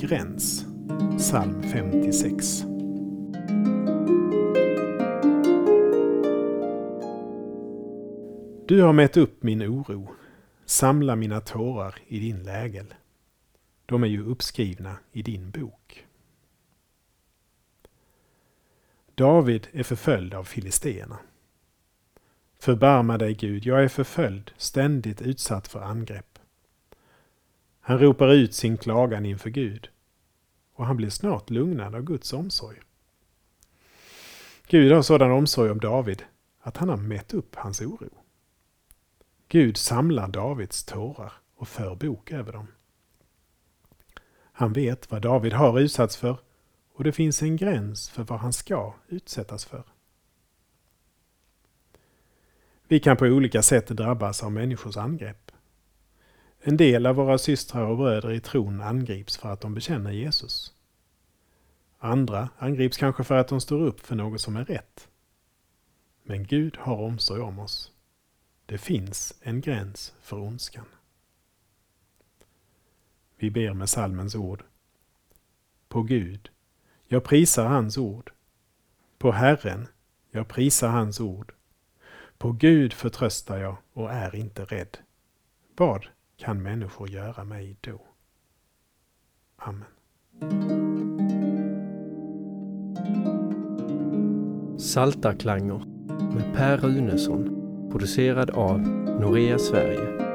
gräns. Psalm 56. Du har mätt upp min oro, samla mina tårar i din lägel. De är ju uppskrivna i din bok. David är förföljd av filisterna. Förbarma dig Gud, jag är förföljd, ständigt utsatt för angrepp. Han ropar ut sin klagan inför Gud och han blir snart lugnad av Guds omsorg. Gud har sådan omsorg om David att han har mätt upp hans oro. Gud samlar Davids tårar och för bok över dem. Han vet vad David har utsatts för och det finns en gräns för vad han ska utsättas för. Vi kan på olika sätt drabbas av människors angrepp. En del av våra systrar och bröder i tron angrips för att de bekänner Jesus. Andra angrips kanske för att de står upp för något som är rätt. Men Gud har omsorg om oss. Det finns en gräns för ondskan. Vi ber med salmens ord. På Gud, jag prisar hans ord. På Herren, jag prisar hans ord. På Gud förtröstar jag och är inte rädd. Vad kan människor göra mig då? Amen. Saltarklanger med Per Runesson producerad av Norea Sverige